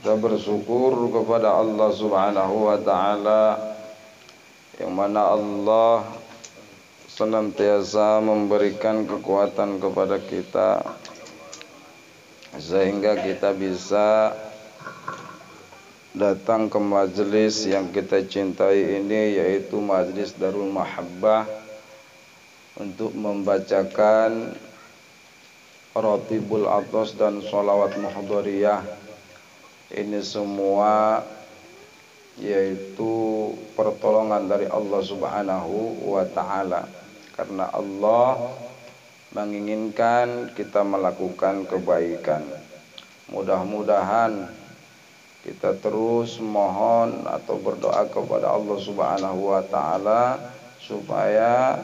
Kita bersyukur kepada Allah Subhanahu wa taala yang mana Allah senantiasa memberikan kekuatan kepada kita sehingga kita bisa datang ke majelis yang kita cintai ini yaitu majelis Darul Mahabbah untuk membacakan Rotibul Atos dan Salawat Muhdariyah ini semua yaitu pertolongan dari Allah Subhanahu wa taala karena Allah menginginkan kita melakukan kebaikan. Mudah-mudahan kita terus mohon atau berdoa kepada Allah Subhanahu wa taala supaya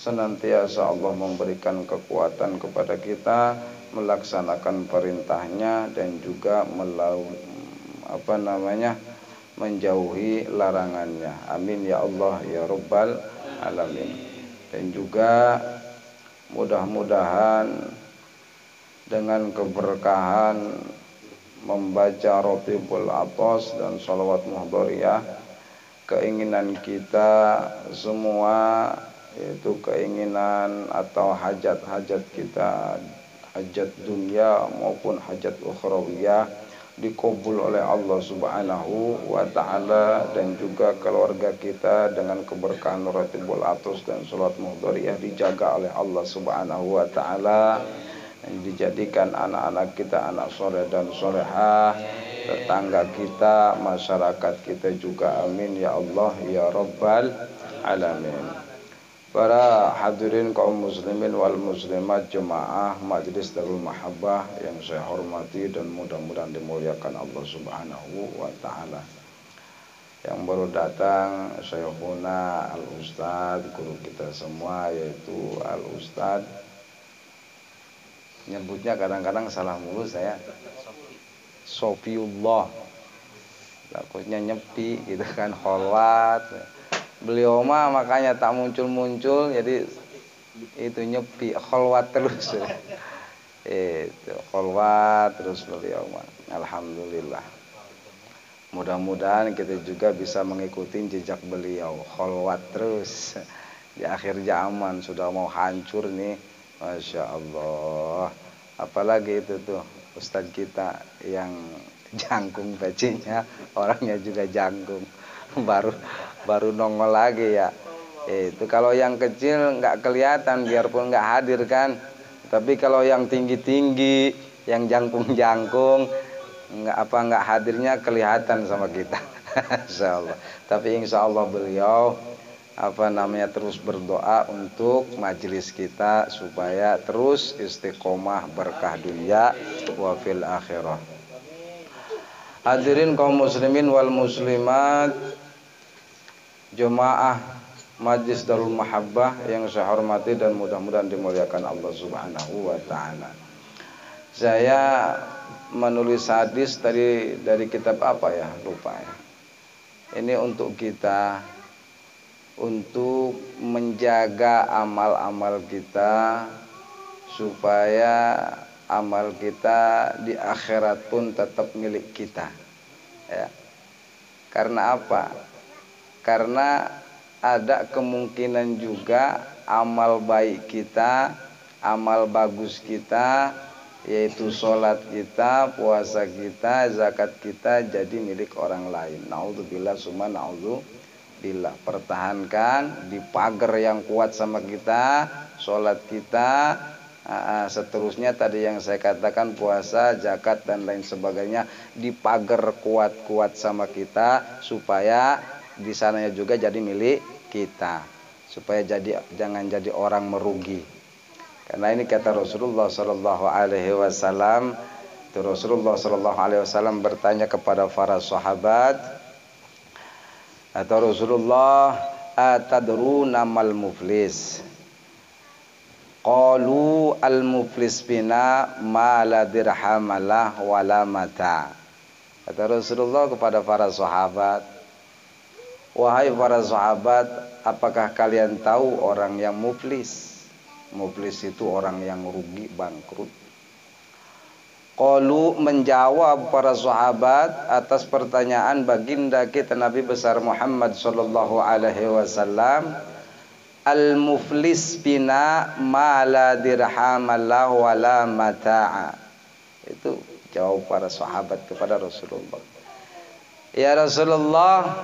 senantiasa Allah memberikan kekuatan kepada kita melaksanakan perintahnya dan juga melau apa namanya menjauhi larangannya. Amin ya Allah ya Rabbal alamin. Dan juga mudah-mudahan dengan keberkahan membaca Rotibul Atos dan salawat muhdhariyah keinginan kita semua yaitu keinginan atau hajat-hajat kita hajat dunia maupun hajat ukhrawiyah dikabul oleh Allah Subhanahu wa taala dan juga keluarga kita dengan keberkahan Ratibul Atus dan salat muhdhariyah dijaga oleh Allah Subhanahu wa taala dijadikan anak-anak kita anak soleh dan solehah tetangga kita masyarakat kita juga. Amin. Ya Allah ya rabbal alamin Para hadirin kaum muslimin wal muslimat jemaah Majlis Darul Mahabbah yang saya hormati dan mudah-mudahan dimuliakan Allah Subhanahu wa taala. Yang baru datang saya Syekhuna Al Ustad guru kita semua yaitu Al Ustad. Nyebutnya kadang-kadang salah mulu saya. Sofiullah. Takutnya nyepi gitu kan holwat beliau mah makanya tak muncul-muncul jadi itu nyepi kholwat terus. Itu kholwat terus beliau mah. Alhamdulillah. Mudah-mudahan kita juga bisa mengikuti jejak beliau kholwat terus. Di akhir zaman sudah mau hancur nih masya Allah. Apalagi itu tuh Ustadz kita yang jangkung bacinya orangnya juga jangkung. Baru baru nongol lagi ya. Itu kalau yang kecil nggak kelihatan biarpun nggak hadir kan. Tapi kalau yang tinggi tinggi yang jangkung jangkung nggak apa nggak hadirnya kelihatan sama kita. Insya Allah tapi Insya Allah beliau apa namanya terus berdoa untuk majelis kita supaya terus istiqomah berkah dunia wa fil akhirah. Hadirin kaum muslimin wal muslimat Jemaah Majlis Darul Mahabbah yang saya hormati dan mudah-mudahan dimuliakan Allah Subhanahu wa taala. Saya menulis hadis dari dari kitab apa ya? Lupa ya. Ini untuk kita untuk menjaga amal-amal kita supaya amal kita di akhirat pun tetap milik kita ya karena apa karena ada kemungkinan juga amal baik kita amal bagus kita yaitu sholat kita puasa kita zakat kita jadi milik orang lain. Naudzubillah summa naudzubillah. Pertahankan di pagar yang kuat sama kita sholat kita seterusnya tadi yang saya katakan puasa, zakat dan lain sebagainya dipagar kuat-kuat sama kita supaya di sananya juga jadi milik kita. Supaya jadi jangan jadi orang merugi. Karena ini kata Rasulullah sallallahu alaihi wasallam Rasulullah sallallahu alaihi wasallam bertanya kepada para sahabat atau Rasulullah atadruna mal muflis Qalu al-muflis bina ma la dirhamalah wala mata. Kata Rasulullah kepada para sahabat, Wahai para sahabat, apakah kalian tahu orang yang muflis? Muflis itu orang yang rugi, bangkrut. Qalu menjawab para sahabat atas pertanyaan baginda kita Nabi besar Muhammad sallallahu alaihi wasallam al muflis bina ma la dirhamallah wala mata'a itu jawab para sahabat kepada Rasulullah Ya Rasulullah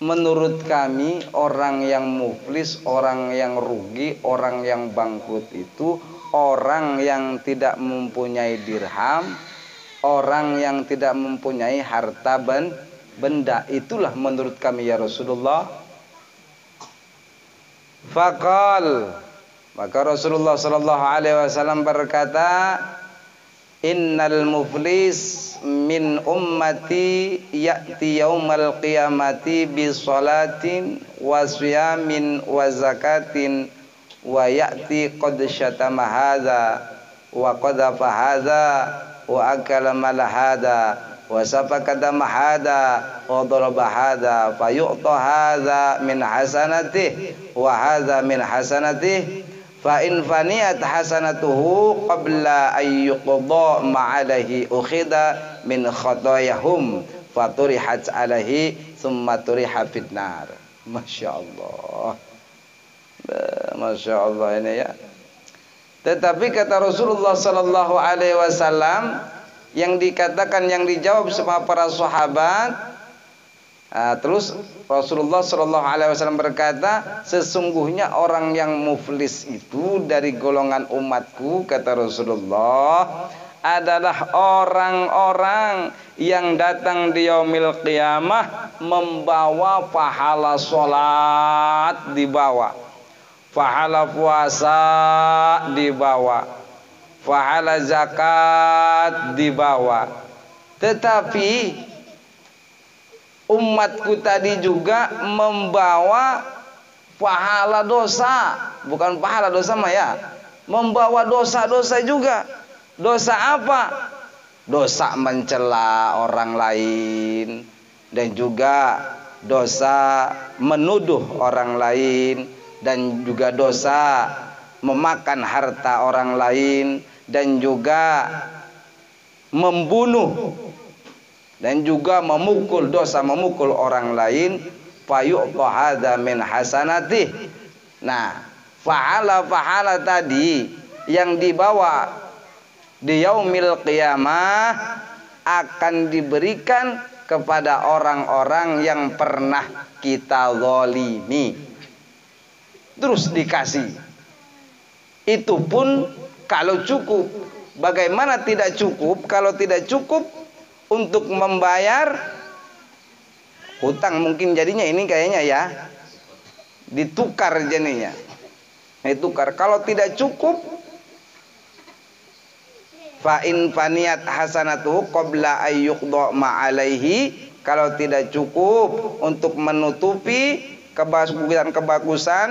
menurut kami orang yang muflis orang yang rugi orang yang bangkrut itu orang yang tidak mempunyai dirham, orang yang tidak mempunyai harta ben, benda. Itulah menurut kami ya Rasulullah. Fakal maka Rasulullah sallallahu alaihi wasallam berkata, "Innal muflis min ummati ya'ti yaumal qiyamati bi salatin wa siyamin wa zakatin." wa ya'ti qad syatama hadza wa qadhafa hadza wa akala mal hadza wa safaka dama hadza wa daraba hadza fa yu'ta hadza min hasanatihi wa hadza min hasanatihi fa in faniyat hasanatuhu qabla an yuqda ma alaihi ukhida min khatayahum faturihat alaihi thumma turiha fitnar masyaallah Masya Allah ini ya. Tetapi kata Rasulullah Sallallahu Alaihi Wasallam yang dikatakan yang dijawab sama para sahabat. Nah, terus Rasulullah Sallallahu Alaihi Wasallam berkata, sesungguhnya orang yang muflis itu dari golongan umatku kata Rasulullah adalah orang-orang yang datang di yaumil qiyamah membawa pahala sholat dibawa Fahala puasa dibawa Fahala zakat dibawa Tetapi Umatku tadi juga membawa Pahala dosa. Bukan pahala dosa mah ya. Membawa dosa-dosa juga. Dosa apa? Dosa mencela orang lain. Dan juga dosa menuduh orang lain. Dan juga dosa memakan harta orang lain. Dan juga membunuh dan juga memukul dosa memukul orang lain fayu'ta hadza min hasanati nah fahala fahala tadi yang dibawa di yaumil qiyamah akan diberikan kepada orang-orang yang pernah kita zalimi terus dikasih. Itu pun kalau cukup. Bagaimana tidak cukup? Kalau tidak cukup untuk membayar hutang mungkin jadinya ini kayaknya ya ditukar jadinya. Ditukar. Kalau tidak cukup fa in faniyat hasanatu qabla ayyuqda ma alaihi kalau tidak cukup untuk menutupi kebagusan-kebagusan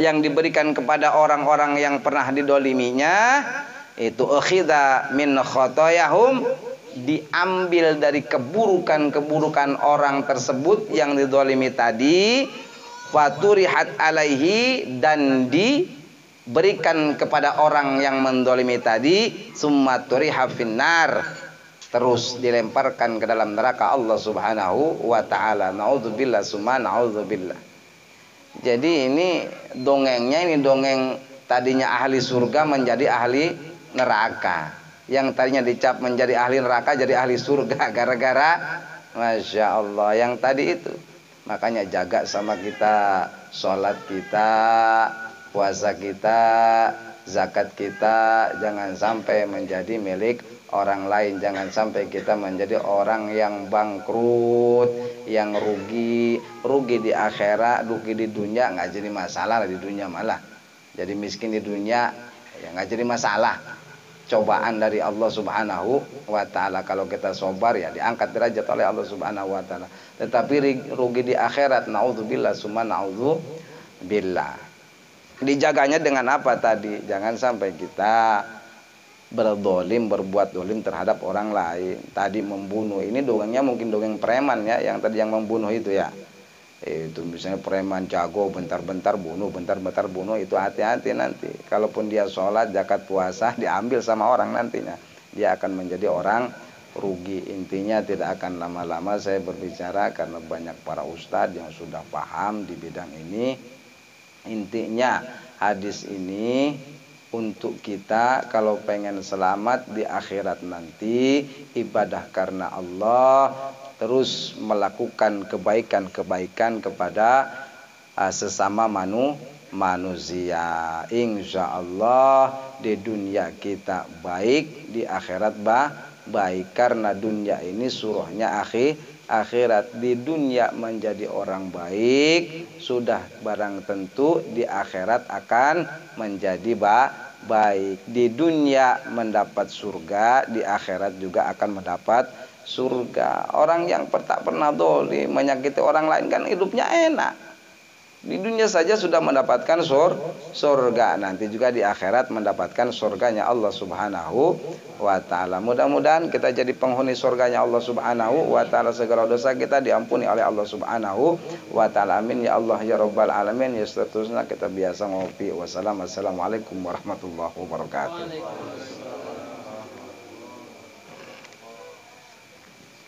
yang diberikan kepada orang-orang yang pernah didoliminya itu akhidha min khotoyahum diambil dari keburukan-keburukan orang tersebut yang didolimi tadi faturihat alaihi dan diberikan kepada orang yang mendolimi tadi summa turiha finnar. Terus dilemparkan ke dalam neraka Allah Subhanahu wa taala. Naudzubillah summa naudzubillah. Jadi ini dongengnya ini dongeng tadinya ahli surga menjadi ahli neraka. Yang tadinya dicap menjadi ahli neraka jadi ahli surga gara-gara Masya Allah yang tadi itu. Makanya jaga sama kita sholat kita, puasa kita, zakat kita jangan sampai menjadi milik orang lain jangan sampai kita menjadi orang yang bangkrut yang rugi rugi di akhirat rugi di dunia nggak jadi masalah di dunia malah jadi miskin di dunia ya nggak jadi masalah cobaan dari Allah Subhanahu wa taala. Kalau kita sobar ya diangkat derajat oleh Allah Subhanahu wa taala. Tetapi rugi di akhirat naudzubillah summa naudzubillah. Dijaganya dengan apa tadi? Jangan sampai kita berdolim berbuat dolim terhadap orang lain. Tadi membunuh ini dongengnya mungkin dongeng preman ya yang tadi yang membunuh itu ya itu misalnya preman jago bentar-bentar bunuh bentar-bentar bunuh itu hati-hati nanti. Kalaupun dia sholat zakat puasa diambil sama orang nantinya. Dia akan menjadi orang rugi. Intinya tidak akan lama-lama saya berbicara karena banyak para ustadz yang sudah paham di bidang ini. Intinya hadis ini untuk kita kalau pengen selamat di akhirat nanti ibadah karena Allah terus melakukan kebaikan-kebaikan kepada uh, sesama manu manusia. Insya Allah di dunia kita baik di akhirat bah baik. Karena dunia ini suruhnya akhir akhirat. Di dunia menjadi orang baik sudah barang tentu di akhirat akan menjadi ba baik. Di dunia mendapat surga di akhirat juga akan mendapat surga orang yang tak pernah doli menyakiti orang lain kan hidupnya enak di dunia saja sudah mendapatkan sur surga nanti juga di akhirat mendapatkan surganya Allah Subhanahu wa taala. Mudah-mudahan kita jadi penghuni surganya Allah Subhanahu wa taala segala dosa kita diampuni oleh Allah Subhanahu wa taala. Amin ya Allah ya rabbal alamin. Ya seterusnya kita biasa ngopi. Wassalamualaikum warahmatullahi wabarakatuh.